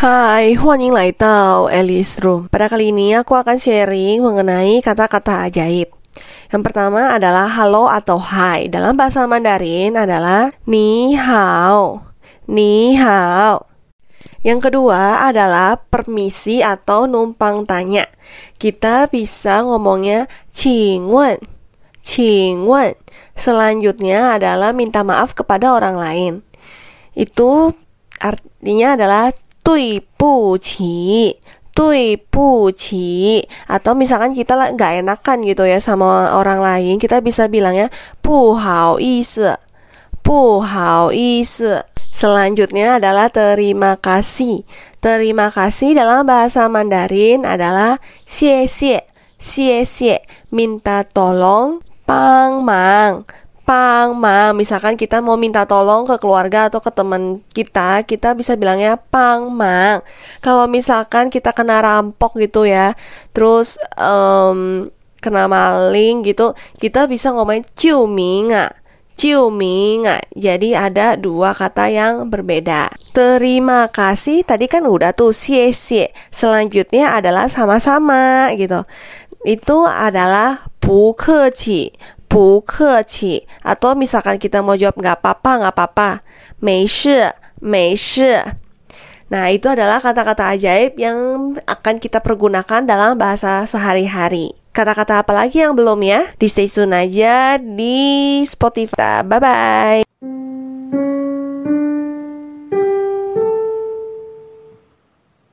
Hai, Huaninglai tahu, Alice Room. Pada kali ini aku akan sharing mengenai kata-kata ajaib. Yang pertama adalah halo atau hai. Dalam bahasa Mandarin adalah ni hao. Ni hao. Yang kedua adalah permisi atau numpang tanya. Kita bisa ngomongnya cingwen. Cingwen. Selanjutnya adalah minta maaf kepada orang lain. Itu artinya adalah tui bu qi tui bu qi atau misalkan kita nggak enakan gitu ya sama orang lain kita bisa bilangnya bu hao bu hao Selanjutnya adalah terima kasih. Terima kasih dalam bahasa Mandarin adalah xie xie, xie xie, minta tolong, pang mang, pang mang. Misalkan kita mau minta tolong ke keluarga atau ke teman kita, kita bisa bilangnya pang mang. Kalau misalkan kita kena rampok gitu ya, terus um, kena maling gitu, kita bisa ngomongin ciu ming Ciuming. Jadi ada dua kata yang berbeda. Terima kasih tadi kan udah tuh xie xie. Selanjutnya adalah sama-sama gitu. Itu adalah bu keci, bu keci. Atau misalkan kita mau jawab nggak apa-apa, nggak apa-apa. Mei shi, mei shi. Nah, itu adalah kata-kata ajaib yang akan kita pergunakan dalam bahasa sehari-hari. Kata-kata apa lagi yang belum ya? Di stay tune aja di Spotify. Bye-bye.